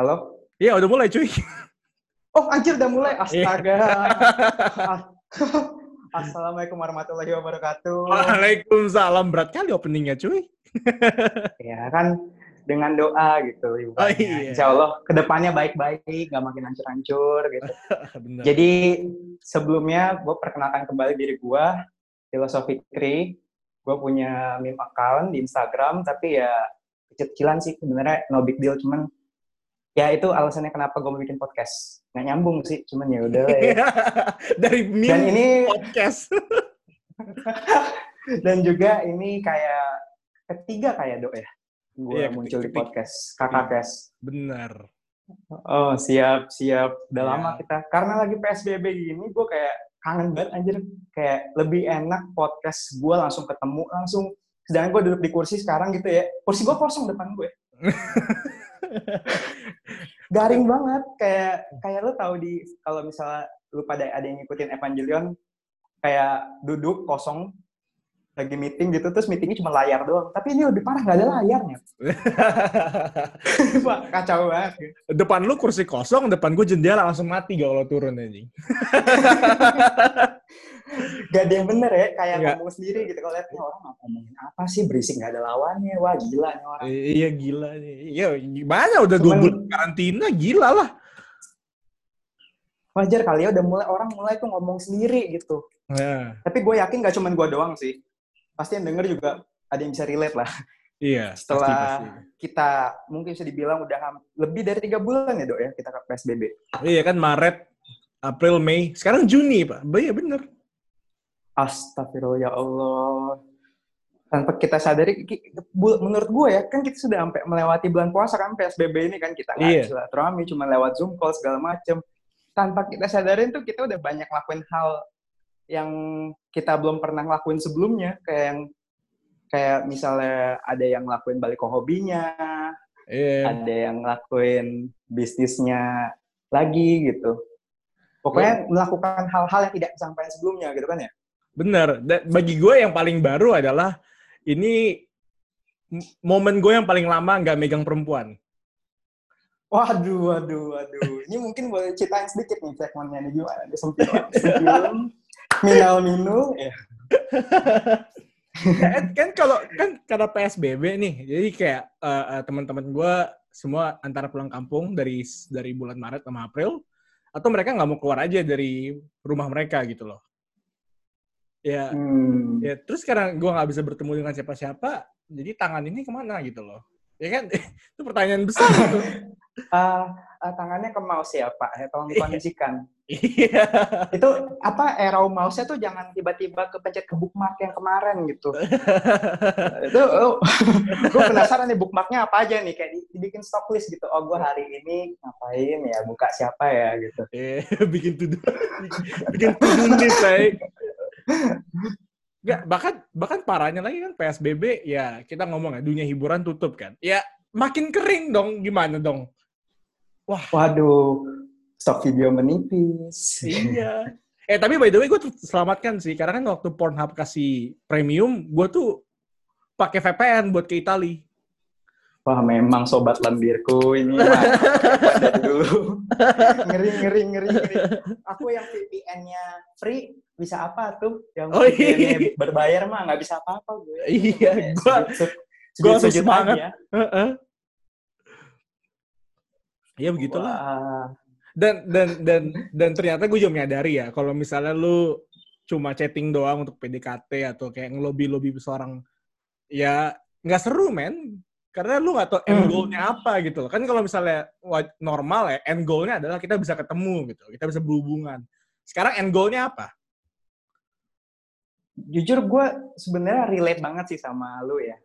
Halo? Iya, udah mulai cuy. Oh, anjir udah mulai. Iya. Astaga. Assalamualaikum warahmatullahi wabarakatuh. Waalaikumsalam. Berat kali openingnya cuy. Ya kan dengan doa gitu. Oh, iya. Insya Allah ke depannya baik-baik, nggak makin hancur-hancur gitu. Bener. Jadi sebelumnya gue perkenalkan kembali diri gue, Filosofi Kri. Gue punya meme account di Instagram, tapi ya kecil-kecilan sih sebenarnya no big deal, cuman ya itu alasannya kenapa gue mau bikin podcast. Nggak nyambung sih, cuman ya udah lah ya. Dari meme Dan ini podcast. dan juga ini kayak ketiga kayak dok ya gue Iya, muncul di ketiga. podcast kakak kes Bener. oh siap siap udah Iya. lama kita karena lagi psbb gini gue kayak kangen banget anjir kayak lebih enak podcast gue langsung ketemu langsung sedangkan gue duduk di kursi sekarang gitu ya kursi gue kosong depan gue garing banget kayak kayak lu tahu di kalau misalnya lu pada ada yang ngikutin Evangelion kayak duduk kosong lagi meeting gitu terus meetingnya cuma layar doang. Tapi ini lebih parah nggak ada layarnya Wah, kacau banget depan lu kursi kosong, depan gue jendela langsung mati gak kalau turun anjing. gak ada yang bener ya kayak Nggak. ngomong sendiri gitu. Kalau lihat "Ini orang mau ngomongin apa sih? Berisik nggak ada lawannya. Wah gila nih orang. Iya gila nih. Iya gimana? Udah dua Cuman- bulan karantina gila lah. wajar kali ya udah mulai orang mulai tuh ngomong sendiri gitu. Nah, tapi gue yakin gak cuma gue doang sih pasti yang denger juga ada yang bisa relate lah iya. setelah pasti, pasti. kita mungkin bisa dibilang udah lebih dari tiga bulan ya dok ya kita ke PSBB. Iya kan Maret, April, Mei. Sekarang Juni pak. Iya bener. Astagfirullah ya Allah. Tanpa kita sadari, menurut gue ya kan kita sudah sampai melewati bulan puasa kan PSBB ini kan kita nggak Iya. silaturahmi cuma lewat Zoom call segala macem. Tanpa kita sadarin tuh kita udah banyak lakuin hal yang kita belum pernah lakuin sebelumnya kayak yang kayak misalnya ada yang lakuin balik ke hobinya, Iya. ada yang ngelakuin bisnisnya lagi gitu. Pokoknya melakukan hal-hal yang tidak disampaikan sebelumnya gitu kan ya. Bener. Dan bagi gue yang paling baru adalah ini momen gue yang paling lama nggak megang perempuan. Waduh, waduh, waduh. Ini mungkin boleh ceritain sedikit nih segmennya nih gimana? Sempil, sempil, minal minu. Ya. kan, kan kalau kan karena PSBB nih, jadi kayak eh, eh, teman-teman gue semua antara pulang kampung dari dari bulan Maret sama April, atau mereka nggak mau keluar aja dari rumah mereka gitu loh. Ya, Hmm. ya terus karena gue nggak bisa bertemu dengan siapa-siapa, jadi tangan ini ke mana gitu loh. Ya kan, itu pertanyaan besar gitu. Ah, ah, tangannya ke mouse ya Pak, ya, tolong dikondisikan. Iya. Itu apa arrow mouse-nya tuh jangan tiba-tiba kepencet ke bookmark yang kemarin gitu. itu oh, gue penasaran nih bookmarknya apa aja nih kayak di- dibikin stock list gitu. Oh gue hari ini ngapain ya, buka siapa ya gitu. Eh, bikin to do, bikin to do list, say. Nggak, bahkan bahkan parahnya lagi kan PSBB ya kita ngomong ya dunia hiburan tutup kan. Ya makin kering dong gimana dong? Waduh, stok video menipis. Iya. Eh tapi by the way gue selamatkan sih karena kan waktu Pornhub kasih premium gue tuh pakai VPN buat ke Itali. Wah memang sobat lambirku ini dulu ngeri ngeri ngeri ngeri. Aku yang VPN-nya free bisa apa tuh? Yang Oh, iya. Berbayar mah nggak bisa apa-apa gue. Iya, gua sujud- sujud semangat. aja. Heeh. Ya begitulah. Wah, dan dan dan dan ternyata gue juga menyadari ya kalau misalnya lu cuma chatting doang untuk PDKT atau kayak ngelobi lobi seorang ya nggak seru men karena lu nggak tahu end Hmm. goalnya apa gitu loh kan kalau misalnya normal ya end goalnya adalah kita bisa ketemu gitu kita bisa berhubungan sekarang end goalnya apa jujur gue sebenarnya relate banget sih sama lu ya.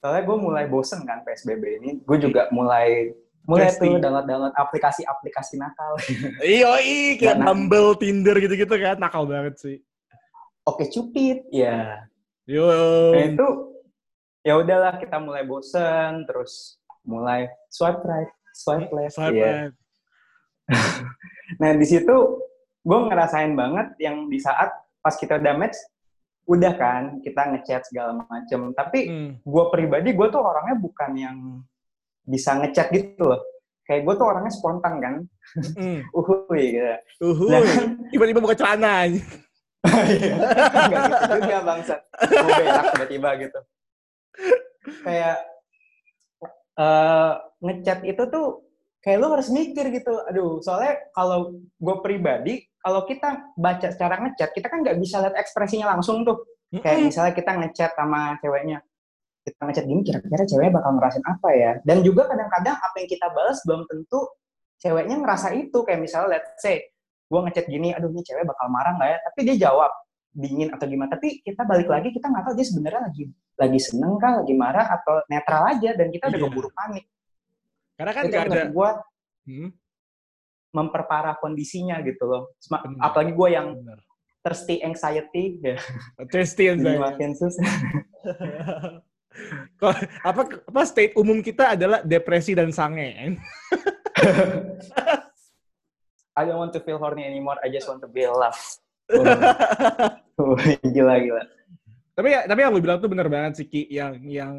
Soalnya gue mulai bosen kan PSBB ini. Gue juga mulai mulai Pasti. tuh download-download aplikasi-aplikasi nakal. iyo kayak. Bumble Tinder gitu gitu kan nakal banget sih Oke Cupid, ya. yo Nah, itu ya udahlah kita mulai bosen terus mulai swipe right, swipe left. Swipe iya. left. Nah di situ gue ngerasain banget yang di saat pas kita udah match, udah kan kita ngechat segala macem. Tapi Hmm. gue pribadi gue tuh orangnya bukan yang bisa ngechat gitu loh. kayak gue tuh orangnya spontan kan. Mm. Uhuy gitu. Uhuy. Nah. Tiba-tiba buka celana. Enggak gitu juga bangsat. Mau berak tiba-tiba gitu. Kayak eh ngechat itu tuh kayak lu harus mikir gitu. Aduh, soalnya kalau gue pribadi, kalau kita baca secara ngechat, kita kan nggak bisa lihat ekspresinya langsung tuh. Kayak misalnya kita ngechat sama ceweknya, kita ngechat gini, kira-kira ceweknya bakal ngerasain apa ya? Dan juga kadang-kadang apa yang kita balas belum tentu ceweknya ngerasa itu. Kayak misalnya, let's say, gue ngechat gini, aduh ini cewek bakal marah nggak ya? Tapi dia jawab dingin atau gimana. Tapi kita balik lagi, kita nggak tahu dia sebenarnya lagi lagi seneng kah, lagi marah atau netral aja. Dan kita udah Iya. keburu panik. Karena kan nggak ada. gue Hmm, memperparah kondisinya gitu loh. Apalagi gue yang benar. thirsty anxiety, ya. Saya. makin susah. Apa apa state umum kita adalah depresi dan sange. I don't want to feel horny anymore, I just want to be loved. Oh, gila, gila. tapi ya, tapi yang lu bilang tuh bener banget sih Ki yang yang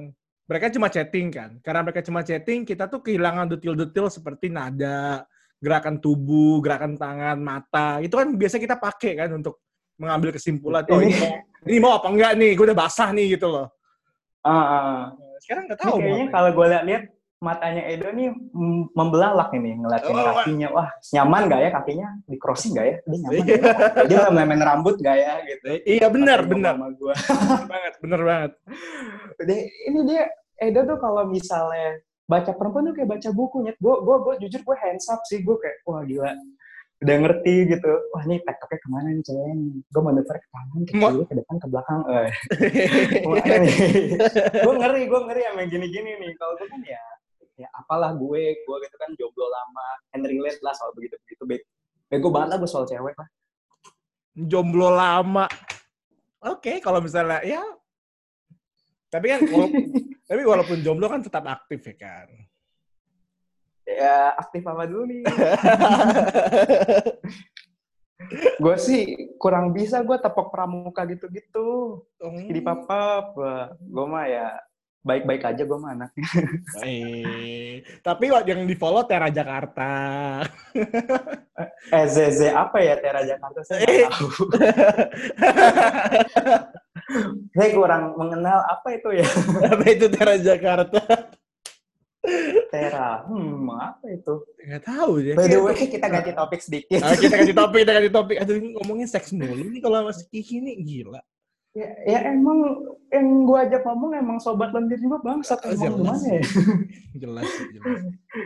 mereka cuma chatting kan. Karena mereka cuma chatting, kita tuh kehilangan detail-detail seperti nada, gerakan tubuh, gerakan tangan, mata. Itu kan biasa kita pakai kan untuk mengambil kesimpulan. Oh, ini ini mau apa enggak nih? Gue udah basah nih gitu loh. Ah, ah. Sekarang nggak tahu. kayaknya kalau gue lihat matanya Edo nih membelalak ini ngeliatin Oh, kakinya. Wah, nyaman gak ya kakinya? Di crossing gak ya? Dia nyaman gak ya? Dia nggak main rambut gak ya? Gitu. Iya benar, Katanya benar. Sama gua. Bener banget, bener banget. Dia- ini dia Edo tuh kalau misalnya baca perempuan tuh kayak baca bukunya. Gue gue gue jujur gue hands up sih. Gue kayak wah gila. Udah ngerti gitu. Wah ini tektoknya ke mana nih ceweknya nih. Gue manuver ke kanan, ke kiri, ke depan, ke belakang. Eh, ke mana nih? gue ngeri, gue ngeri sama gini-gini nih. Kalau gue kan ya, ya apalah gue, gue gitu kan jomblo lama, and relate lah soal begitu-begitu. Be- Bego banget lah gue soal cewek lah. Jomblo lama. Oke, kalau misalnya ya tapi kan tapi walaupun jomblo kan tetap aktif ya kan. Ya aktif apa dulu nih? gue sih kurang bisa gue tepok pramuka gitu-gitu. Jadi papa, gue mah ya baik-baik aja gue mah anaknya. Eh, tapi yang di follow Tera Jakarta. Eh ZZ apa ya Tera Jakarta saya Eh. tahu. saya kurang mengenal apa itu ya Apa itu Tera Jakarta? Tera. Hmm apa itu? Nggak tahu deh. By the way kita ganti topik sedikit. Ah, kita ganti topik, kita ganti topik. Aduh, ini ngomongin seks mulu nih kalau masih Kiki nih gila. ya, ya emang yang gue ajak ngomong emang sobat lendir juga bangsat Oh, emang jelas. gimana ya? Jelas, jelas.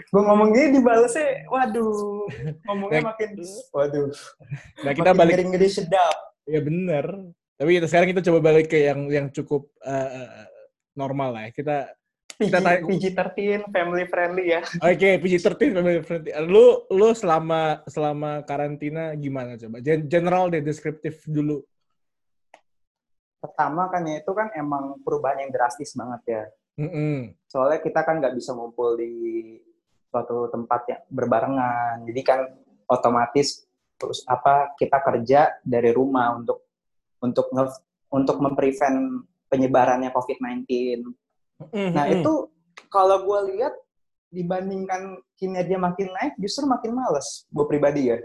gue ngomong gini dibalesnya, waduh, ngomongnya Baik. makin, waduh, Nah, kita makin balik ngeri-ngeri sedap. ya bener. Tapi kita sekarang kita coba balik ke yang yang cukup eh, normal lah ya. Kita Kita tanya- PG-13, family friendly ya. Oke, PG-13 family friendly. Lu lu selama selama karantina gimana coba? Gen- General deh, deskriptif dulu. Pertama kan ya itu kan emang perubahan yang drastis banget ya. Mm-mm. Soalnya kita kan nggak bisa ngumpul di suatu tempat yang berbarengan. Jadi kan otomatis terus apa kita kerja dari rumah untuk untuk nge- untuk memprevent penyebarannya COVID-19. Nah Mm-mm. itu kalau gue lihat dibandingkan kinerja makin naik, justru makin males gue pribadi ya.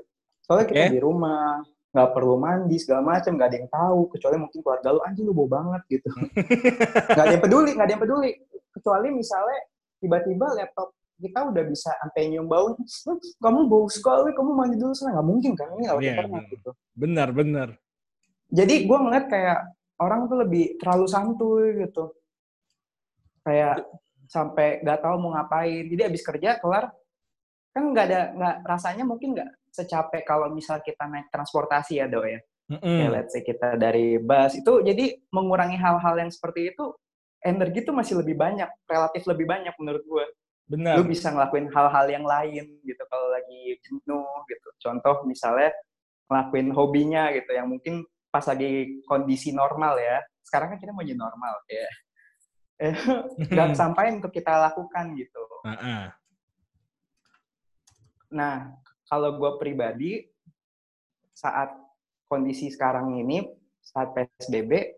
Soalnya kita Oke. di rumah, nggak perlu mandi segala macam, nggak ada yang tahu. Kecuali mungkin keluarga lu, anjing lu bau banget gitu. nggak ada yang peduli, nggak ada yang peduli. Kecuali misalnya tiba-tiba laptop kita udah bisa sampai nyium bau, "Hmm, kamu bau sekali, kamu mandi dulu sana. Nggak mungkin kan, ini lewat Iya, internet benar. gitu. Benar, benar. Jadi gue ngeliat kayak orang tuh lebih terlalu santuy gitu. Kayak sampai nggak tahu mau ngapain. Jadi abis kerja kelar kan nggak ada nggak rasanya mungkin nggak secapek kalau misal kita naik transportasi ya do ya. Mm-mm. Kayak let's say kita dari bus itu jadi mengurangi hal-hal yang seperti itu energi tuh masih lebih banyak, relatif lebih banyak menurut gue. Benar. Lu bisa ngelakuin hal-hal yang lain gitu kalau lagi jenuh gitu. Contoh misalnya ngelakuin hobinya gitu yang mungkin pas lagi kondisi normal ya. Sekarang kan kita mau jadi normal ya. Eh, nggak sampai untuk kita lakukan gitu. Ah-ah. Nah, kalau gue pribadi saat kondisi sekarang ini saat PSBB,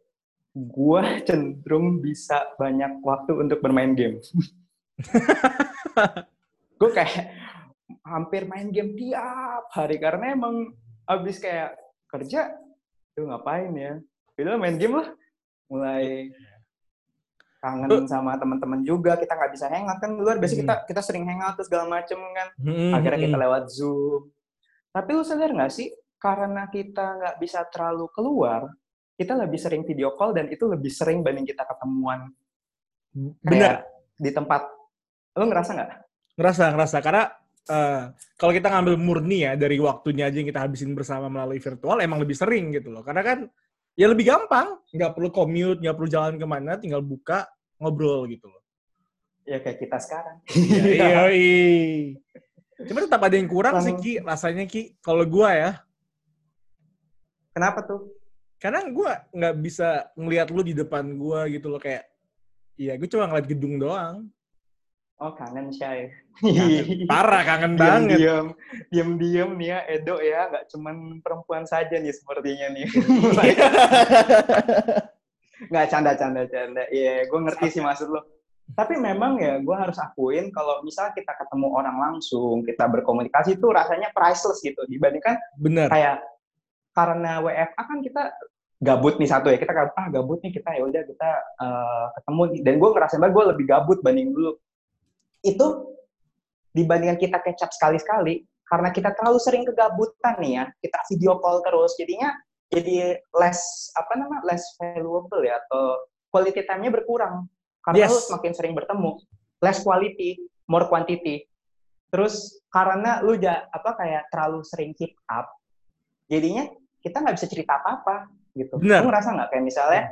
gue cenderung bisa banyak waktu untuk bermain game. gue kayak hampir main game tiap hari karena emang abis kayak kerja, tuh ngapain ya? Itu main game lah. Mulai kangen sama teman-teman juga kita nggak bisa hangout kan luar biasa kita kita sering hangout terus segala macem kan Hmm, akhirnya kita hmm. lewat zoom tapi lu sadar nggak sih karena kita nggak bisa terlalu keluar kita lebih sering video call dan itu lebih sering banding kita ketemuan Benar. di tempat lu ngerasa nggak Ngerasa, ngerasa. Karena eh, kalau kita ngambil murni ya, dari waktunya aja yang kita habisin bersama melalui virtual, emang lebih sering gitu loh. Karena kan, ya lebih gampang. Nggak perlu commute, nggak perlu jalan ke mana, tinggal buka, ngobrol gitu loh. ya kayak kita sekarang Iya, iya. Cuma tetap ada yang kurang sih. Ki. Rasanya, Ki. Kalau gua ya, kenapa tuh karena gua nggak bisa ngelihat lu di depan gua gitu loh. Kayak, iya, gue cuma ngeliat gedung doang. Oh kangen shy Kangen. Parah, kangen banget. diam. Diam diam nih ya Edo ya. Nggak cuman perempuan saja nih sepertinya nih. Nggak canda canda canda. Iya gue ngerti sih maksud lo. Tapi memang ya gue harus akuin kalau misalnya kita ketemu orang langsung kita berkomunikasi itu rasanya priceless gitu. Dibandingkan Bener. kayak karena WFA kan kita gabut nih satu ya. Kita ah gabut nih kita ya udah kita eh, ketemu. Dan gue ngerasain banget gue lebih gabut banding dulu itu dibandingkan kita kecap sekali-sekali karena kita terlalu sering kegabutan nih ya. Kita video call terus jadinya jadi less apa nama less valuable ya atau quality time-nya berkurang. Karena Yes. lu semakin sering bertemu less quality more quantity. Terus karena lu ja, apa kayak terlalu sering keep up jadinya kita nggak bisa cerita apa-apa gitu. Benar. lu ngerasa nggak? Kayak misalnya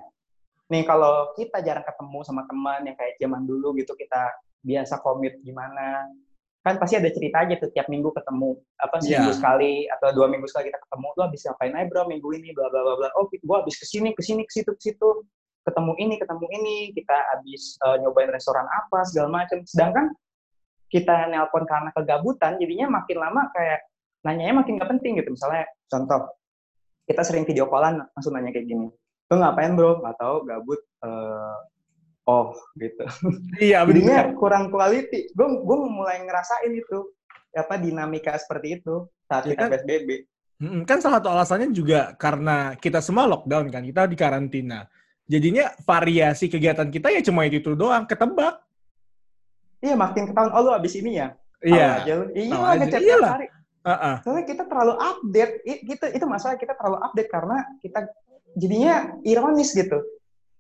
nih kalau kita jarang ketemu sama teman yang kayak zaman dulu gitu kita biasa komit gimana. Kan pasti ada cerita aja tuh tiap minggu ketemu apa seminggu Iya. sekali atau dua minggu sekali kita ketemu lu habis ngapain aja bro minggu ini bla bla bla bla. Oh gua habis ke sini ke sini ke situ ke situ. Ketemu ini ketemu ini kita habis eh, nyobain restoran apa segala macam sedangkan kita nelpon karena kegabutan jadinya makin lama kayak nanyanya makin nggak penting gitu. Misalnya contoh kita sering video callan langsung nanya kayak gini lu ngapain bro? Nggak tahu gabut Eh, oh gitu Iya, jadinya kurang quality gue gue mulai ngerasain itu apa dinamika seperti itu saat Ya kita kan? psbb Kan salah satu alasannya juga karena kita semua lockdown kan, kita di karantina. Jadinya variasi kegiatan kita ya cuma itu, -itu doang, ketebak. iya makin ketahuan oh lu abis ini ya Iya. aja lu. iya Iyalah. tiap hari Heeh. soalnya kita terlalu update I- gitu itu masalah kita terlalu update karena kita jadinya ironis gitu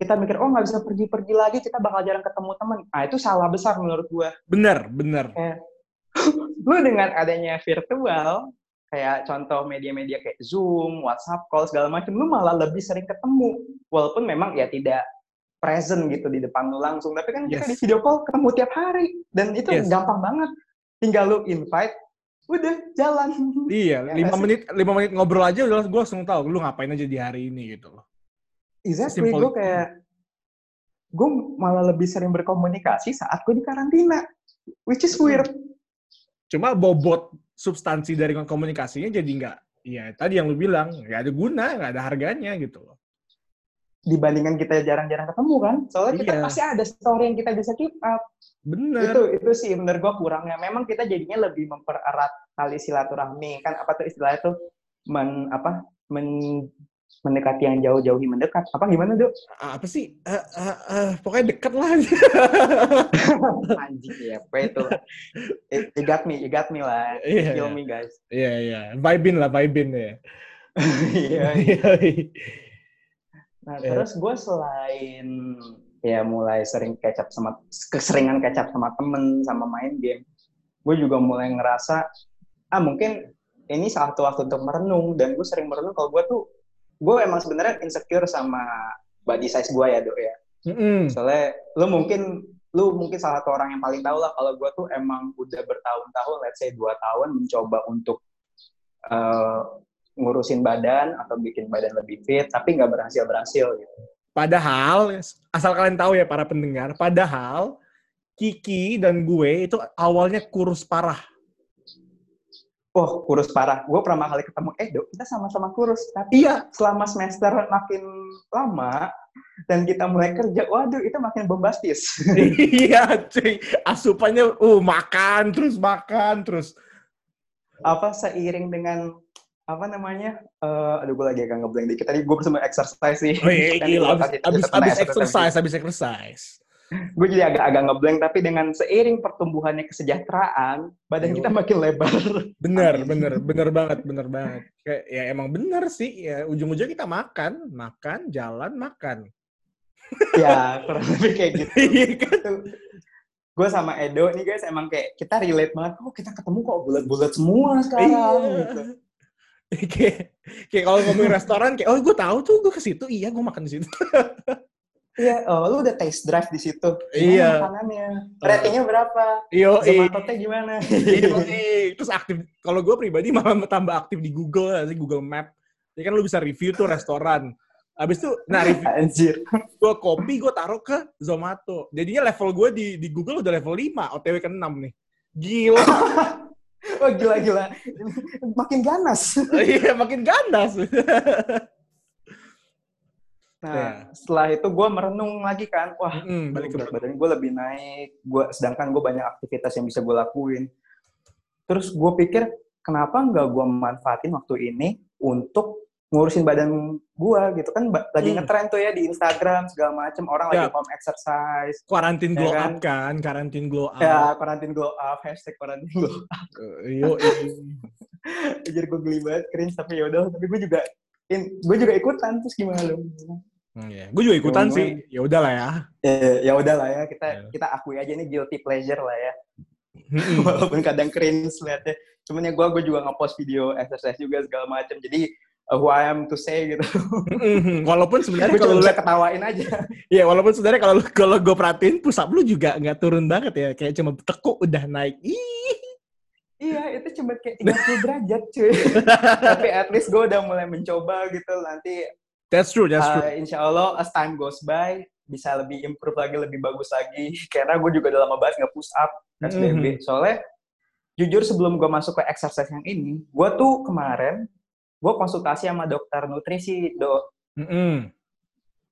kita mikir oh nggak bisa pergi-pergi lagi kita bakal jarang ketemu teman ah itu salah besar menurut gua Bener, bener. lu dengan adanya virtual kayak contoh media-media kayak Zoom, WhatsApp call segala macam, lu malah lebih sering ketemu. Walaupun memang ya tidak present gitu di depan lu langsung, tapi kan kita Yes. di video call ketemu tiap hari dan itu Yes. gampang banget. Tinggal lu invite, udah jalan. Iya, Ya lima sih? menit lima menit ngobrol aja udah gue langsung tahu lu ngapain aja di hari ini gitu loh. Exactly, Simple gue kayak gue malah lebih sering berkomunikasi saat gue di karantina, which is weird. Cuma bobot substansi dari komunikasinya jadi nggak, ya tadi yang lu bilang nggak ada guna, nggak ada harganya gitu loh. Dibandingkan kita jarang-jarang ketemu kan, soalnya kita Iya. pasti ada story yang kita bisa keep up. Bener. itu itu sih menurut gua kurangnya memang kita jadinya lebih mempererat tali silaturahmi kan apa tuh istilahnya tuh men apa men mendekati yang jauh-jauhi mendekat apa gimana dok apa sih? Eh, eh, eh, pokoknya deket lah. anjing ya apa itu It- you got me you got me lah Iya, kill iya. me guys Iya, iya. Vibin lah, vibin ya. iya Iya, iya. nah Iya. terus gue selain ya mulai sering up sama keseringan up sama temen sama main game gue juga mulai ngerasa ah mungkin ini salah satu waktu untuk merenung dan gue sering merenung kalau gue tuh gue emang sebenarnya insecure sama body size gue ya dok ya Mm-mm. soalnya lu mungkin lu mungkin salah satu orang yang paling tahu lah kalau gue tuh emang udah bertahun-tahun let's say dua tahun mencoba untuk eh, ngurusin badan atau bikin badan lebih fit tapi nggak berhasil berhasil gitu Padahal, asal kalian tahu ya para pendengar, padahal Kiki dan gue itu awalnya kurus parah. Oh kurus parah gue pertama kali ketemu eh dok kita sama-sama kurus tapi Iya. selama semester makin lama dan kita mulai kerja waduh itu makin bombastis iya, cuy. Asupannya, uh, makan, terus makan, terus. apa seiring dengan apa namanya uh, aduh gue lagi agak ngeblank dikit tadi gue bersama exercise sih oh iya gila abis, abis, abis exercise abis exercise gue jadi agak-agak ngeblank tapi dengan seiring pertumbuhannya kesejahteraan badan kita makin lebar. Bener bener bener banget bener banget. Kayak ya emang bener sih ya ujung-ujungnya kita makan makan jalan makan. Ya kurang lebih kayak gitu. Iya kan? gue sama Edo nih guys emang kayak kita relate banget oh kita ketemu kok bulat-bulat semua sekarang iya. gitu. Kayak kayak kalau ngomongin restoran kayak oh gue tahu tuh gue ke situ. Iya gue makan di situ Iya, oh, lu udah taste drive di situ. iya. Makanannya. Ratingnya berapa? Iyo, Zomato gimana? Iya, terus aktif. Kalau gue pribadi malah tambah aktif di Google, sih Google Map. Jadi kan lu bisa review tuh restoran. Habis itu, nah review. Anjir. Gue kopi, gue taruh ke Zomato. Jadinya level gue di, di Google udah level 5, OTW ke 6 nih. Gila. oh gila-gila. Makin ganas. iya, makin ganas. Nah, yeah. setelah itu gue merenung lagi kan, wah, mm, balik ke badan gue lebih naik, gue sedangkan gue banyak aktivitas yang bisa gue lakuin. Terus gue pikir, kenapa nggak gue manfaatin waktu ini untuk ngurusin badan gue gitu kan lagi hmm. ngetren tuh ya di Instagram segala macem orang ya. lagi home exercise quarantine glow ya kan? up kan quarantine glow up ya quarantine glow up hashtag quarantine glow up yo jadi gue geli banget cringe tapi yaudah tapi gue juga in, gue juga ikutan terus gimana lo Hmm, yeah. Gue juga ikutan Cuma, sih. Ya udahlah ya. Ya, ya udahlah ya. Kita yeah. kita akui aja ini guilty pleasure lah ya. Walaupun kadang cringe liatnya. Cuman ya gue gue juga ngepost video exercise juga segala macam. Jadi uh, who I am to say gitu. walaupun sebenarnya kalau lu ketawain aja. Iya, walaupun sebenarnya kalau kalau gue perhatiin pusat lu juga nggak turun banget ya. Kayak cuma tekuk udah naik. Ih. Iya, itu cuma kayak 30 derajat cuy. Tapi at least gue udah mulai mencoba gitu. Nanti That's true, that's true. Uh, insya Allah as time goes by bisa lebih improve lagi, lebih bagus lagi. Karena gue juga udah lama banget nge-push up SBB. Mm -hmm. Soalnya jujur sebelum gue masuk ke exercise yang ini, gue tuh kemarin gue konsultasi sama dokter nutrisi, dok. Mm -hmm.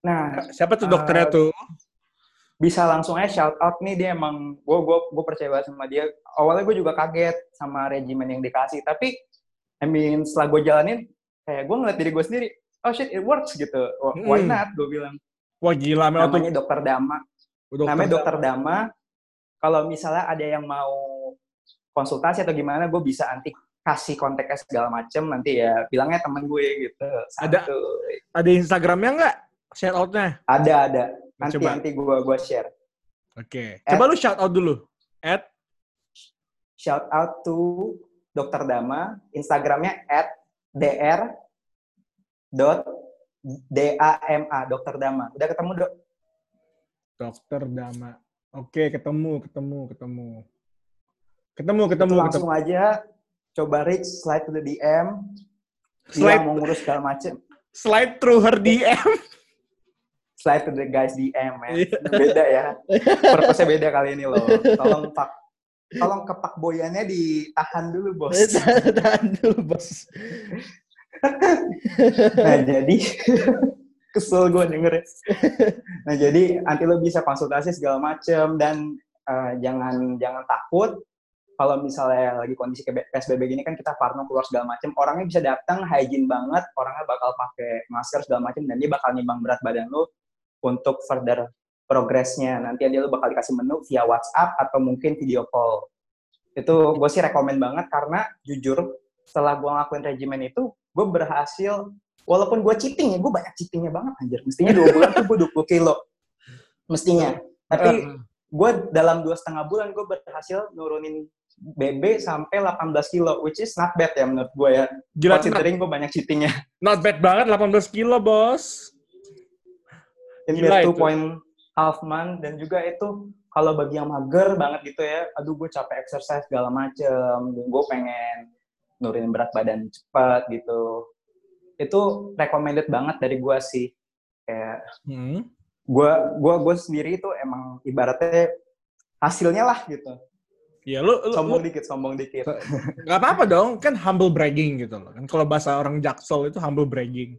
Nah, siapa tuh dokternya uh, tuh? Bisa langsung aja shout out nih dia emang gue gue gue percaya banget sama dia. Awalnya gue juga kaget sama regimen yang dikasih, tapi I mean setelah gue jalanin, kayak gue ngeliat diri gue sendiri, oh shit it works gitu. Why hmm. not? Gue bilang. Wah gila namanya dokter Dama oh, dokter namanya dokter Dama kalau misalnya ada yang mau konsultasi atau gimana gue bisa nanti kasih kontaknya segala macem. Nanti ya bilangnya temen gue gitu. Satu. ada ada Instagramnya nggak? Shout outnya ada ada. Nanti Coba. nanti gue gue share. Oke. Okay. coba lu shout out dulu. At? Shout out to dokter Dama Instagramnya at dr dot D A M A Dokter Dama. Udah ketemu dok? Dokter Dama. Oke, ketemu, ketemu, ketemu. Ketemu, ketemu. Itu langsung ketemu. aja coba reach slide to the DM. Slide mau ngurus segala macem. Slide through her DM. slide to the guys DM ya. Beda ya. Purpose beda kali ini loh. Tolong pak tolong kepak boyannya ditahan dulu bos. tahan dulu bos nah jadi kesel gue denger nah jadi nanti lo bisa konsultasi segala macem dan uh, jangan jangan takut kalau misalnya lagi kondisi PSBB gini kan kita parno keluar segala macem orangnya bisa datang hygiene banget orangnya bakal pakai masker segala macem dan dia bakal nimbang berat badan lo untuk further progresnya nanti dia lo bakal dikasih menu via WhatsApp atau mungkin video call. Itu gue sih rekomend banget karena jujur setelah gue ngelakuin regimen itu gue berhasil walaupun gue cheating ya gue banyak cheatingnya banget anjir mestinya dua bulan tuh gue 20 kilo mestinya tapi gue dalam dua setengah bulan gue berhasil nurunin BB sampai 18 kilo, which is not bad ya menurut gue ya. Gila, Considering gue banyak cheatingnya. Not bad banget 18 kilo, bos. In the two point half month, dan juga itu kalau bagi yang mager banget gitu ya, aduh gue capek exercise segala macem, gue pengen nurunin berat badan cepat gitu itu recommended banget dari gue sih kayak hmm. gue gua gue sendiri itu emang ibaratnya hasilnya lah gitu Iya, lu, lu sombong lu, dikit, sombong dikit. Gak apa-apa dong, kan humble bragging gitu loh. Kan kalau bahasa orang jaksel itu humble bragging.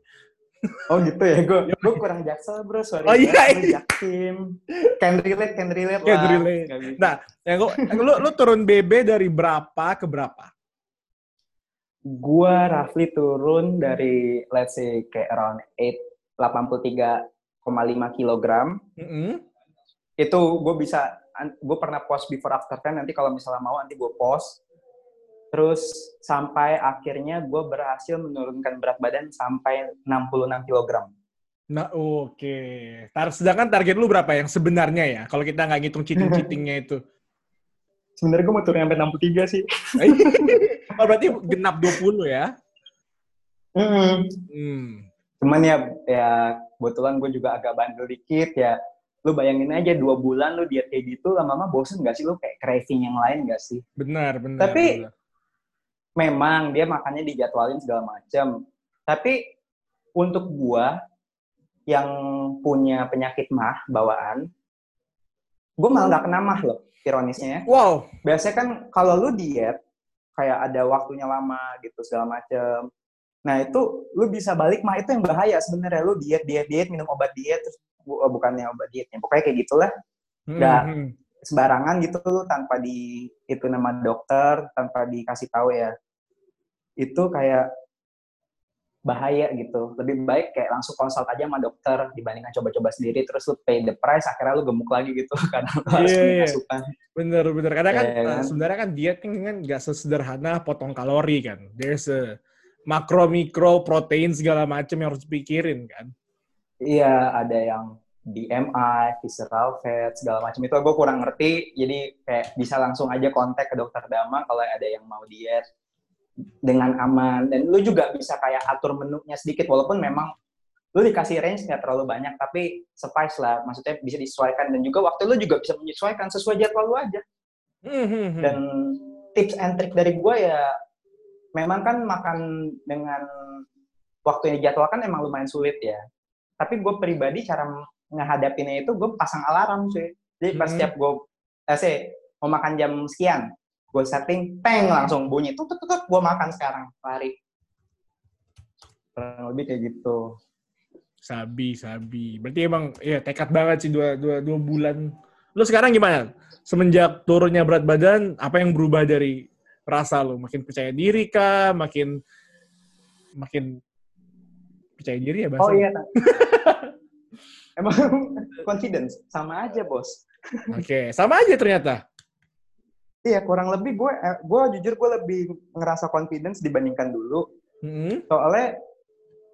Oh gitu ya, gue gue kurang jaksel bro, sorry. Oh iya, iya. Jaktim. Can relate, can relate can lah. Relate. Nah, yang lu, lu, lu turun BB dari berapa ke berapa? Gue roughly turun dari let's say kayak around 8 83,5 kilogram. Mm -hmm. Itu gue bisa gue pernah post before after time nanti kalau misalnya mau nanti gue post terus sampai akhirnya gue berhasil menurunkan berat badan sampai 66 kg. Nah, oke. Okay. Tar sedangkan target lu berapa yang sebenarnya ya? Kalau kita nggak ngitung cheating-cheatingnya itu. Sebenarnya gue mau turun sampai 63 sih. Oh, berarti genap 20 ya? Hmm. hmm. Cuman ya, ya kebetulan gue juga agak bandel dikit ya. Lu bayangin aja dua bulan lu diet kayak gitu, lama-lama bosen gak sih lu kayak craving yang lain gak sih? Benar, benar. Tapi benar. memang dia makannya dijadwalin segala macam. Tapi untuk gua yang punya penyakit mah bawaan, gue malah nggak kena mah loh, ironisnya ya. Wow. Biasanya kan kalau lu diet, kayak ada waktunya lama gitu segala macem. Nah itu lu bisa balik mah itu yang bahaya sebenarnya lu diet diet diet minum obat diet terus oh, bukannya obat dietnya pokoknya kayak gitulah nggak hmm. sembarangan gitu lu tanpa di itu nama dokter tanpa dikasih tahu ya itu kayak bahaya gitu. Lebih baik kayak langsung konsult aja sama dokter dibandingkan coba-coba sendiri terus lu pay the price akhirnya lu gemuk lagi gitu karena lu harus yeah, iya. asupan. Bener bener karena kan, yeah, kan? sebenarnya kan diet kan kan nggak sesederhana potong kalori kan. There's a makro mikro protein segala macam yang harus dipikirin kan. Iya, ada yang BMI, visceral fat, segala macam itu gue kurang ngerti. Jadi kayak bisa langsung aja kontak ke dokter Dama kalau ada yang mau diet dengan aman. Dan lu juga bisa kayak atur menunya sedikit walaupun memang lu dikasih range nggak terlalu banyak tapi suffice lah. Maksudnya bisa disesuaikan. Dan juga waktu lu juga bisa menyesuaikan sesuai jadwal lu aja. Mm-hmm. dan tips and trick dari gue ya memang kan makan dengan waktu yang dijadwalkan emang lumayan sulit ya. Tapi gue pribadi cara ngehadapinnya itu gue pasang alarm sih jadi pas setiap gue eh, mau makan jam sekian gue setting peng langsung bunyi tuh tuh tuh gue makan sekarang lari. Kurang lebih kayak gitu. Sabi sabi. Berarti emang ya tekad banget sih dua dua dua bulan. Lu sekarang gimana? Semenjak turunnya berat badan apa yang berubah dari rasa lu? Makin percaya diri kah? Makin makin percaya diri ya bahasa oh iya. Emang confidence sama aja bos. Oke okay. sama aja ternyata Iya, kurang lebih gue, eh, gue jujur gue lebih ngerasa confidence dibandingkan dulu. Mm-hmm. Soalnya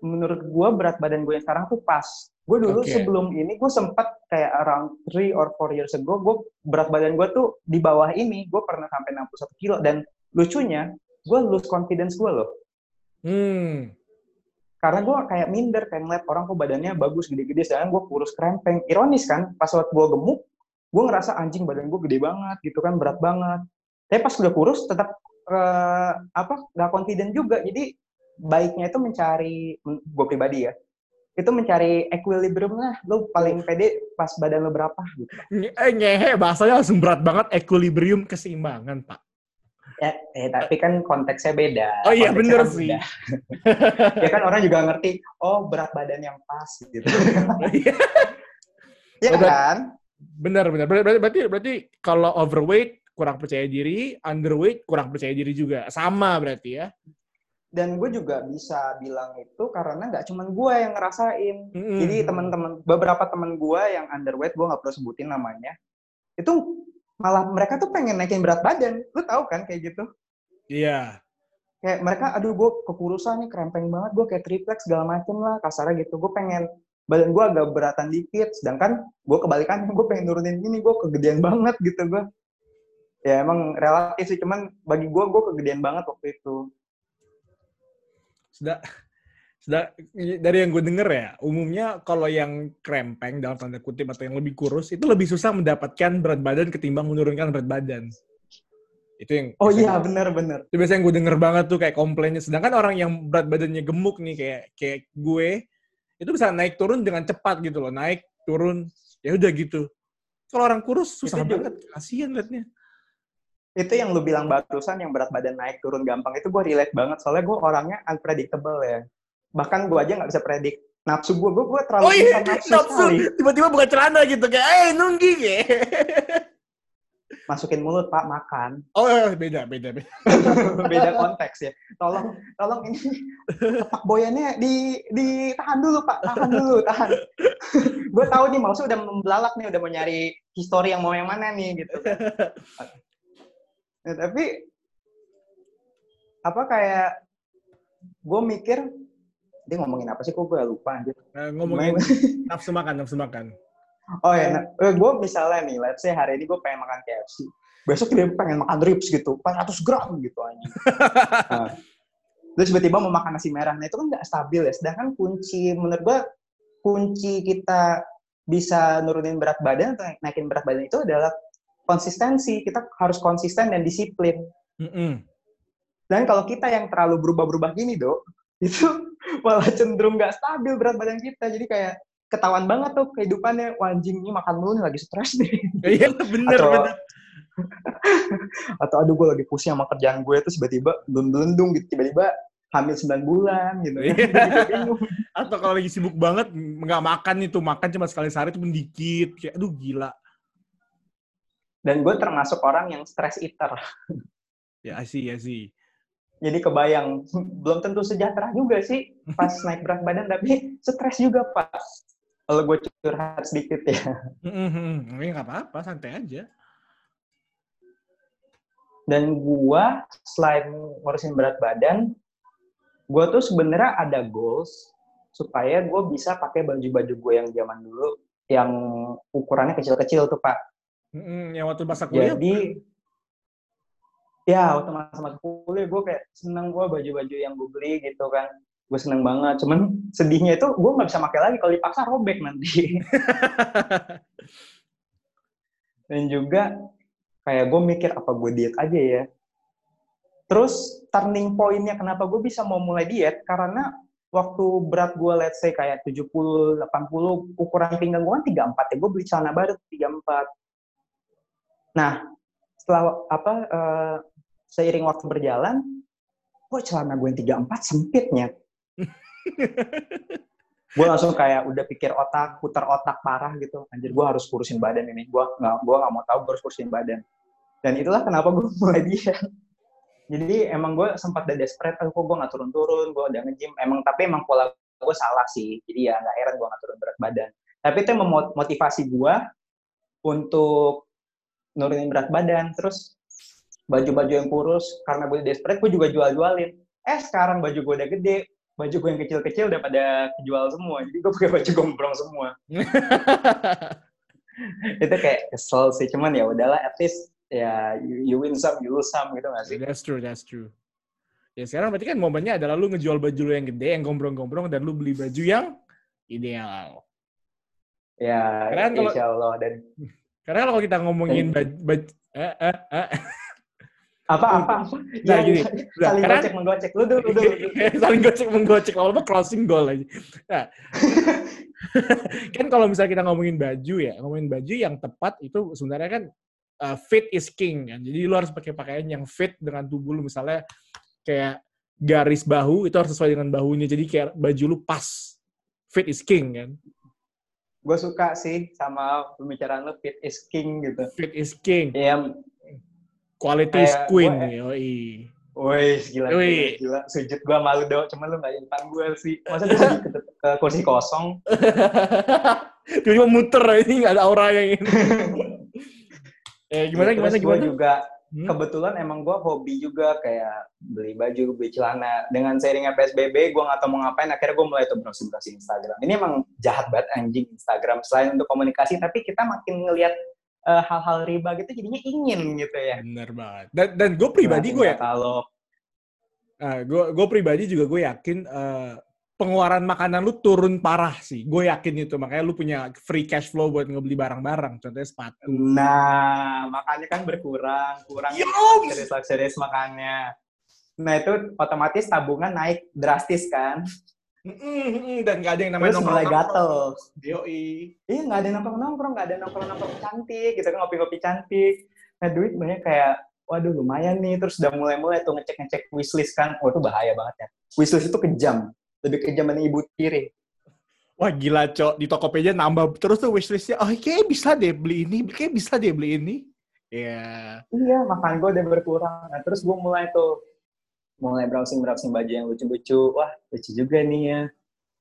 menurut gue berat badan gue yang sekarang tuh pas. Gue dulu okay. sebelum ini gue sempat kayak around 3 or 4 years ago, gue berat badan gue tuh di bawah ini. Gue pernah sampai 61 kilo. Dan lucunya, gue lose confidence gue loh. Hmm. Karena gue kayak minder, kayak ngeliat orang kok badannya bagus, gede-gede, sedangkan gue kurus krempeng. Ironis kan, pas waktu gue gemuk, gue ngerasa anjing badan gue gede banget gitu kan berat banget. Tapi pas udah kurus tetap uh, apa nggak confident juga. Jadi baiknya itu mencari gue pribadi ya itu mencari equilibrium lah. Lo paling pede pas badan lo berapa gitu. Eh ngehe bahasanya langsung berat banget equilibrium keseimbangan pak. Ya eh tapi kan konteksnya beda. Oh iya bener kan sih. ya kan orang juga ngerti oh berat badan yang pas gitu. Ya kan Benar, benar. Berarti, berarti, berarti kalau overweight kurang percaya diri, underweight kurang percaya diri juga. Sama berarti ya? Dan gue juga bisa bilang itu karena nggak cuma gue yang ngerasain. Mm-hmm. Jadi teman-teman, beberapa teman gue yang underweight, gue nggak perlu sebutin namanya, itu malah mereka tuh pengen naikin berat badan. Lu tahu kan kayak gitu? Iya. Yeah. Kayak mereka, aduh gue kekurusan nih, krempeng banget, gue kayak triplek segala macem lah, kasarnya gitu. Gue pengen badan gue agak beratan dikit sedangkan gue kebalikan gue pengen nurunin ini gue kegedean banget gitu gue ya emang relatif sih cuman bagi gue gue kegedean banget waktu itu. Sudah sudah dari yang gue denger ya umumnya kalau yang krempeng dalam tanda kutip atau yang lebih kurus itu lebih susah mendapatkan berat badan ketimbang menurunkan berat badan. Itu yang oh iya benar benar itu biasanya yang gue denger banget tuh kayak komplainnya. Sedangkan orang yang berat badannya gemuk nih kayak kayak gue itu bisa naik turun dengan cepat gitu loh naik turun ya udah gitu. Kalau orang kurus susah itu banget kasihan liatnya. Itu yang lu bilang barusan yang berat badan naik turun gampang itu gue relate banget soalnya gue orangnya unpredictable ya. Bahkan gue aja nggak bisa predik. Nafsu gue gue gue terlalu oh, iya, nafsu, nafsu. tiba-tiba buka celana gitu kayak eh nunggi ya masukin mulut pak makan Oh, eh, beda, beda, beda. beda konteks ya tolong tolong ini tepak boyannya di ditahan dulu pak tahan dulu tahan gue tahu nih maksudnya udah membelalak nih udah mau nyari histori yang mau yang mana nih gitu kan. Nah, tapi apa kayak gue mikir dia ngomongin apa sih kok gue lupa anjir Nah, ngomongin nafsu makan, nafsu makan. Oh ya, nah, gue misalnya nih, let's say hari ini gue pengen makan KFC. Besok dia pengen makan ribs gitu, 400 gram gitu aja. Nah, terus tiba-tiba mau makan nasi merah. Nah itu kan nggak stabil ya. Sedangkan kunci, menurut gue, kunci kita bisa nurunin berat badan atau naikin berat badan itu adalah konsistensi. Kita harus konsisten dan disiplin. Mm-mm. Dan kalau kita yang terlalu berubah-berubah gini, dok, itu malah cenderung nggak stabil berat badan kita. Jadi kayak ketahuan banget tuh kehidupannya. Wah, anjing ini makan mulu nih, lagi stres nih. Iya, bener, Atau- bener. Atau aduh gue lagi pusing sama kerjaan gue terus tiba-tiba belum-belendung gitu. Tiba-tiba hamil 9 bulan gitu. Bingung. Atau kalau lagi sibuk banget, nggak makan itu, makan cuma sekali sehari itu dikit. Kayak, aduh gila. Dan gue termasuk orang yang stress eater. Ya sih, ya sih. Jadi kebayang, belum tentu sejahtera juga sih pas naik berat badan, tapi stres juga Pak. Kalau gue curhat sedikit ya. Mm-mm. Ini nggak apa-apa, santai aja. Dan gue selain ngurusin berat badan, gue tuh sebenarnya ada goals supaya gue bisa pakai baju-baju gue yang zaman dulu yang ukurannya kecil-kecil tuh Pak. Mm-mm. Yang waktu masa kuliah, Jadi ya waktu masa-masa kuliah gue kayak seneng gue baju-baju yang gue beli gitu kan. Gue seneng banget. Cuman sedihnya itu gue nggak bisa pakai lagi kalau dipaksa robek nanti. Dan juga kayak gue mikir apa gue diet aja ya. Terus turning point-nya kenapa gue bisa mau mulai diet karena waktu berat gue let's say kayak 70 80 ukuran pinggang gue kan 34 ya gue beli celana baru 34. Nah, setelah apa eh, seiring waktu berjalan, kok celana gue yang 34 sempitnya. gue langsung kayak udah pikir otak, putar otak parah gitu. Anjir, gue harus kurusin badan ini. Gue nggak, gue nggak mau tahu gue harus kurusin badan. Dan itulah kenapa gue mulai diet. Jadi emang gue sempat udah desperate, kok gue nggak turun-turun, gue udah nge-gym. Emang tapi emang pola gue salah sih. Jadi ya nggak heran gue nggak turun berat badan. Tapi itu yang memotivasi gue untuk nurunin berat badan. Terus baju-baju yang kurus, karena gue desperate, gue juga jual-jualin. Eh sekarang baju gue udah gede, baju gue yang kecil-kecil udah pada kejual semua. Jadi gue pakai baju gombrong semua. itu kayak kesel sih, cuman ya udahlah, at least ya you, you win some, you lose some gitu gak sih? That's true, that's true. Ya sekarang berarti kan momennya adalah lu ngejual baju lu yang gede, yang gombrong-gombrong, dan lu beli baju yang ideal. Ya, Keren kalau- insya Allah. Dan Karena kalau kita ngomongin baju, baju eh, eh, eh. Apa apa apa? Nah, Ya, gini. Udah, saling karena- gocek menggocek. Lu dulu, lu dulu. lu dulu. saling gocek menggocek lama-lama crossing goal aja. Nah, kan kalau misalnya kita ngomongin baju ya, ngomongin baju yang tepat itu sebenarnya kan uh, fit is king kan. Jadi lu harus pakai pakaian yang fit dengan tubuh lu misalnya kayak garis bahu itu harus sesuai dengan bahunya. Jadi kayak baju lu pas. Fit is king kan. Gue suka sih sama pembicaraan lu fit is king gitu. Fit is king. Ya, Quality is Kayak queen. gue- Yoi. woi gila, Wih. gila, sujud gue malu dong, cuman lu gak depan gue sih. Masa gue sujud ke, ke kursi kosong? Tiba-tiba muter ini nggak ada aura yang ini. eh gimana Terus gimana gue gimana? juga Hmm? kebetulan emang gue hobi juga kayak beli baju, beli celana. Dengan seiringnya PSBB, gue nggak tahu mau ngapain. Akhirnya gue mulai tuh browsing-browsing Instagram. Ini emang jahat banget anjing Instagram. Selain untuk komunikasi, tapi kita makin ngelihat eh, hal-hal riba gitu, jadinya ingin gitu ya. Bener banget. Dan, dan gue pribadi gue ya, Kalau gue gue pribadi juga gue yakin eh, pengeluaran makanan lu turun parah sih. Gue yakin itu makanya lu punya free cash flow buat ngebeli barang-barang. Contohnya sepatu. Nah, makanya kan berkurang, kurang luxurious makannya. Nah itu otomatis tabungan naik drastis kan. Mm-mm, Dan gak ada yang namanya Terus mulai gatel. Yoi. Iya nggak ada nongkrong-nongkrong, nggak ada nongkrong-nongkrong cantik, gitu kan ngopi-ngopi cantik. Nah duit banyak kayak, waduh lumayan nih. Terus udah mulai-mulai tuh ngecek-ngecek wishlist kan. Wah itu bahaya banget ya. Wishlist itu kejam. Lebih kejam dari ibu tiri. Wah gila cok, di Tokopedia nambah terus tuh wishlistnya. Oh kayak bisa deh beli ini, kayak bisa deh beli ini. Iya. Iya, makan gue udah berkurang. Nah, terus gue mulai tuh mulai browsing-browsing baju yang lucu-lucu. Wah, lucu juga nih ya.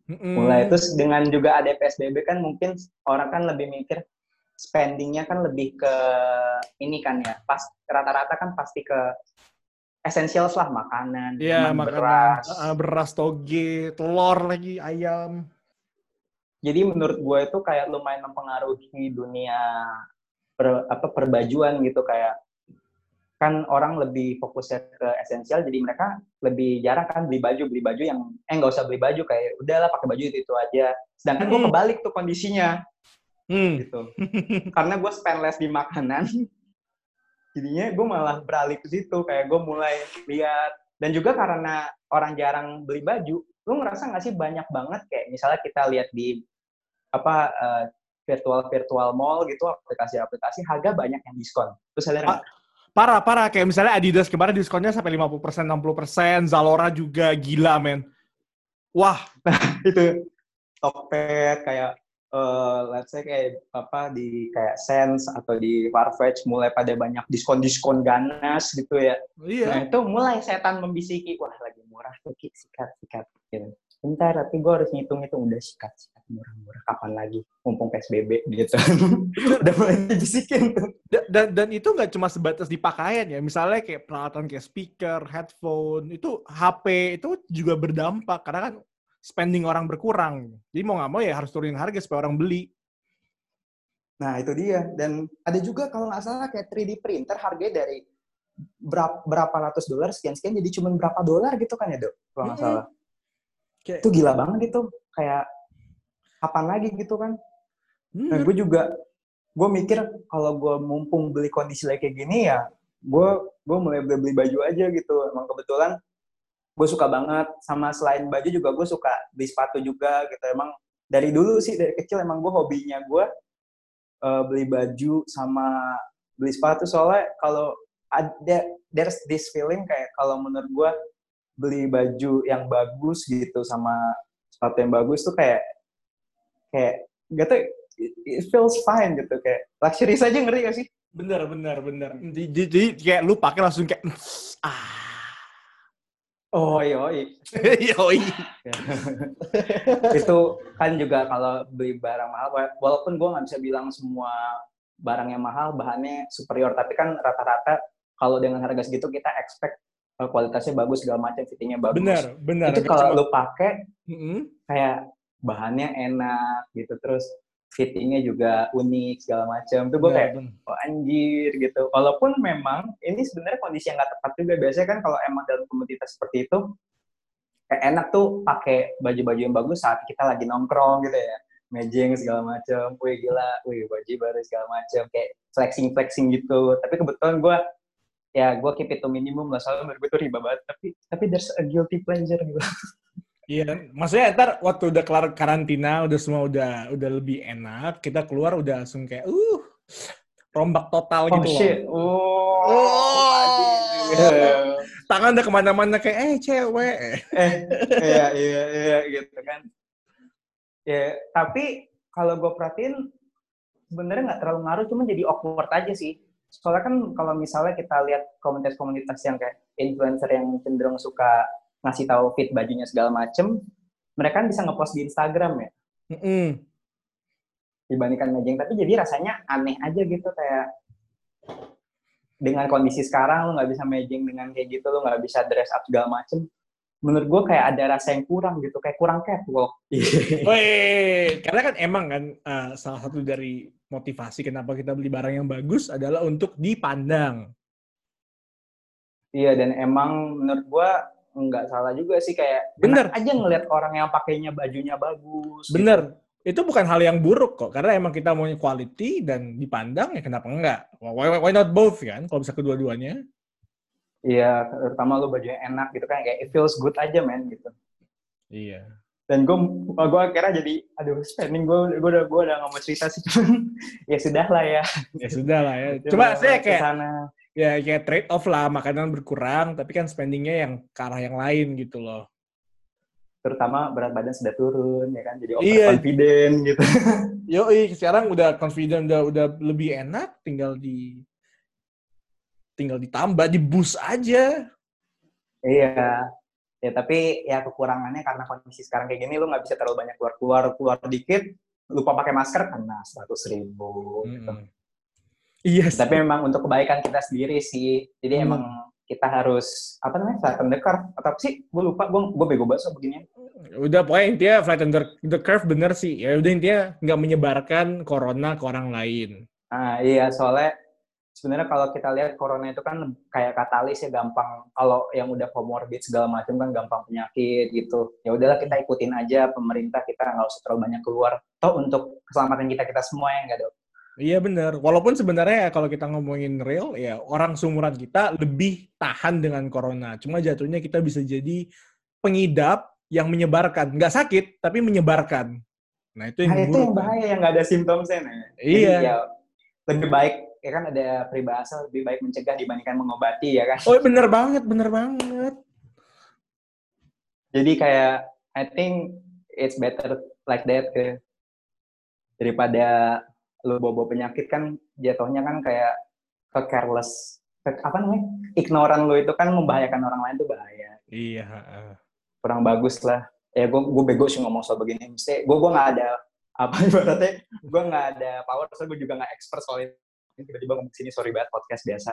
Mm-mm. Mulai terus dengan juga ada PSBB kan mungkin orang kan lebih mikir spendingnya kan lebih ke ini kan ya. Pas rata-rata kan pasti ke essentials lah makanan, minuman, makanan, beras. beras. beras toge, telur lagi, ayam. Jadi menurut gue itu kayak lumayan mempengaruhi dunia per, apa perbajuan gitu kayak kan orang lebih fokusnya ke esensial jadi mereka lebih jarang kan beli baju beli baju yang eh nggak usah beli baju kayak udahlah pakai baju itu, itu aja. Sedangkan gue Hmm. kebalik tuh kondisinya. Hmm. gitu. Karena gue spend less di makanan. Jadinya gue malah beralih ke situ kayak gue mulai lihat. Dan juga karena orang jarang beli baju lu ngerasa nggak sih banyak banget kayak misalnya kita lihat di apa eh, virtual virtual mall gitu aplikasi-aplikasi harga banyak yang diskon. Terus ada Ah, Parah, parah. Kayak misalnya Adidas kemarin diskonnya sampai 50%, 60%. Zalora juga gila, men. Wah, itu Tokped kayak eh let's say kayak apa di kayak Sense atau di Farfetch mulai pada banyak diskon-diskon ganas gitu ya Nah iya. itu mulai setan membisiki, wah lagi murah tuh sikat sikat. Gitu. Bentar, tapi gue harus ngitung-ngitung udah sikat sikat murah-murah kapan lagi, mumpung PSBB gitu. udah mulai dibisikin Dan, dan itu nggak cuma sebatas di pakaian ya. Misalnya kayak peralatan kayak speaker, headphone, itu HP itu juga berdampak. Karena kan spending orang berkurang. Jadi mau nggak mau ya harus turunin harga supaya orang beli. Nah itu dia. Dan ada juga kalau nggak salah kayak 3D printer harganya dari berapa, berapa ratus dolar sekian-sekian jadi cuma berapa dolar gitu kan ya dok? Kalau nggak salah. Kayak, Itu gila banget gitu. Kayak kapan lagi gitu kan? Nah, Hmm. gue juga gue mikir kalau gue mumpung beli kondisi lagi kayak gini ya gue gue mulai beli beli baju aja gitu emang kebetulan gue suka banget sama selain baju juga gue suka beli sepatu juga gitu emang dari dulu sih dari kecil emang gue hobinya gue eh, beli baju sama beli sepatu soalnya kalau ada there's this feeling kayak kalau menurut gue beli baju yang bagus gitu sama sepatu yang bagus tuh kayak kayak gak tau it, feels fine gitu kayak luxury saja ngeri gak sih Bener, bener, bener. Jadi, jadi kayak lu pakai langsung kayak, ah. oh iya iya Yoi. itu kan juga kalau beli barang mahal wa- walaupun gue nggak bisa bilang semua barang yang mahal bahannya superior tapi kan rata-rata kalau dengan harga segitu kita expect kualitasnya bagus segala macam fittingnya bagus. Bener, bener. itu kalau lu pakai Mm-mm. kayak bahannya enak gitu terus fittingnya juga unik segala macam. Tuh gue Bener, kayak bener. oh, anjir gitu. Walaupun memang ini sebenarnya kondisi yang nggak tepat juga. Biasanya kan kalau emang dalam komunitas seperti itu kayak enak tuh pakai baju-baju yang bagus saat kita lagi nongkrong gitu ya. Mejeng segala macam. Wih gila. Wih baju baru segala macam. Kayak flexing flexing gitu. Tapi kebetulan gue ya gue keep it to minimum lah soalnya menurut gue tuh riba banget tapi tapi there's a guilty pleasure gitu Iya, maksudnya ntar waktu udah kelar karantina, udah semua udah udah lebih enak, kita keluar udah langsung kayak, uh, rombak total oh gitu shit loh. oh, aduh. Tangan udah ke mana-mana kayak, eh cewek. eh iya iya iya gitu kan ya tapi kalau gue perhatiin sebenarnya nggak terlalu ngaruh cuma jadi awkward aja sih soalnya kan kalau misalnya kita lihat komunitas-komunitas yang kayak influencer yang cenderung suka ngasih tahu fit bajunya segala macem mereka kan bisa ngepost di Instagram ya? Mm-mm. dibandingkan mejeng tapi jadi rasanya aneh aja gitu kayak dengan kondisi sekarang lu nggak bisa mejeng dengan kayak gitu lu nggak bisa dress up segala macem. Menurut gue kayak ada rasa yang kurang gitu kayak kurang catwalk. Weh, karena kan emang kan eh, salah satu dari motivasi kenapa kita beli barang yang bagus adalah untuk dipandang. iya dan emang menurut gue nggak salah juga sih kayak Bener. aja ngelihat orang yang pakainya bajunya bagus gitu. Bener. Itu bukan hal yang buruk kok, karena emang kita maunya quality dan dipandang ya kenapa enggak? Why, why not both kan? Kalau bisa kedua-duanya. iya terutama lu bajunya enak gitu kan kayak it feels good aja men gitu Iya. Dan gue gue akhirnya jadi aduh spending gue gue udah gue udah nggak mau cerita sih cuman ya sudah lah ya Ya sudah lah ya. Cuma saya kayak sana ya kayak trade off lah, makanan berkurang, tapi kan spendingnya yang ke arah yang lain gitu loh. terutama berat badan sudah turun ya kan jadi Iya. overconfident gitu Yoi, sekarang udah confident, udah udah lebih enak, tinggal di tinggal ditambah di bus aja. Iya. Ya tapi ya kekurangannya karena kondisi sekarang kayak gini lu nggak bisa terlalu banyak keluar keluar keluar dikit lupa pakai masker kena seratus ribu. Gitu. Mm-mm. Iya sih. Tapi memang untuk kebaikan kita sendiri sih. Jadi Hmm. emang kita harus apa namanya flatten the curve atau apa sih? Gue lupa. Gue gue bego banget soal begini. Udah pokoknya intinya flatten the, the curve bener sih. Ya udah intinya nggak menyebarkan corona ke orang lain. Ah iya soalnya sebenarnya kalau kita lihat corona itu kan kayak katalis ya gampang kalau yang udah comorbid segala macam kan gampang penyakit gitu. Ya udahlah kita ikutin aja pemerintah kita nggak usah terlalu banyak keluar. Toh untuk keselamatan kita kita semua ya nggak dok. Iya bener. Walaupun sebenarnya ya kalau kita ngomongin real, ya orang seumuran kita lebih tahan dengan corona. Cuma jatuhnya kita bisa jadi pengidap yang menyebarkan. Nggak sakit, tapi menyebarkan. Nah itu yang Nah itu yang kan. bahaya yang nggak ada simptomnya. Nah. Jadi, Iya. ya, lebih baik ya kan ada peribahasa lebih baik mencegah dibandingkan mengobati ya kan. Oh bener banget, bener banget. Jadi kayak I think it's better like that ke daripada lu bobo penyakit kan jatuhnya kan kayak ke careless ke, apa namanya ignoran lu itu kan membahayakan orang lain tuh bahaya Iya. kurang bagus lah ya gue gue bego sih ngomong soal begini mesti gue gue nggak ada apa ibaratnya gue nggak ada power soalnya gue juga nggak expert soal ini tiba-tiba ngomong sini sorry banget podcast biasa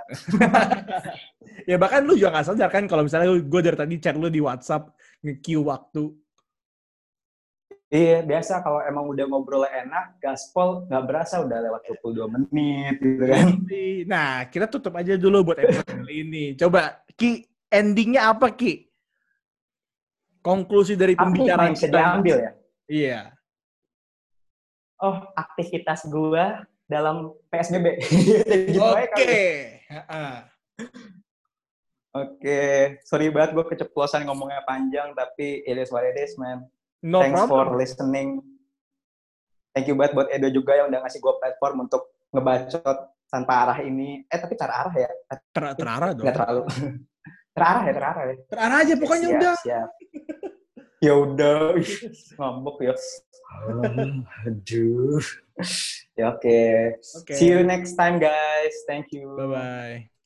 ya bahkan lu juga nggak sadar kan kalau misalnya gue dari tadi chat lu di WhatsApp nge-queue waktu. Iya, biasa kalau emang udah ngobrol enak, gaspol nggak berasa udah lewat 22 menit gitu kan. Nah, kita tutup aja dulu buat episode kali ini. Coba, Ki, endingnya apa, Ki? Konklusi dari pembicaraan yang bisa kita. diambil ya? Iya. Oh, aktivitas gua dalam PSBB. gitu Oke. kali. Heeh. Oke, sorry banget gue keceplosan ngomongnya panjang, tapi it is what it is, man. No Thanks for problem. listening. Thank you banget buat Edo juga yang udah ngasih gue platform untuk ngebacot tanpa arah ini. Eh, tapi terarah ya? Ter- terarah dong. Nggak terlalu. terarah ya, terarah ya. Terarah aja pokoknya Siap, udah. Siap. ya udah, ngambek ya. Aduh. Oke. Oke. See you next time guys. Thank you. Bye-bye.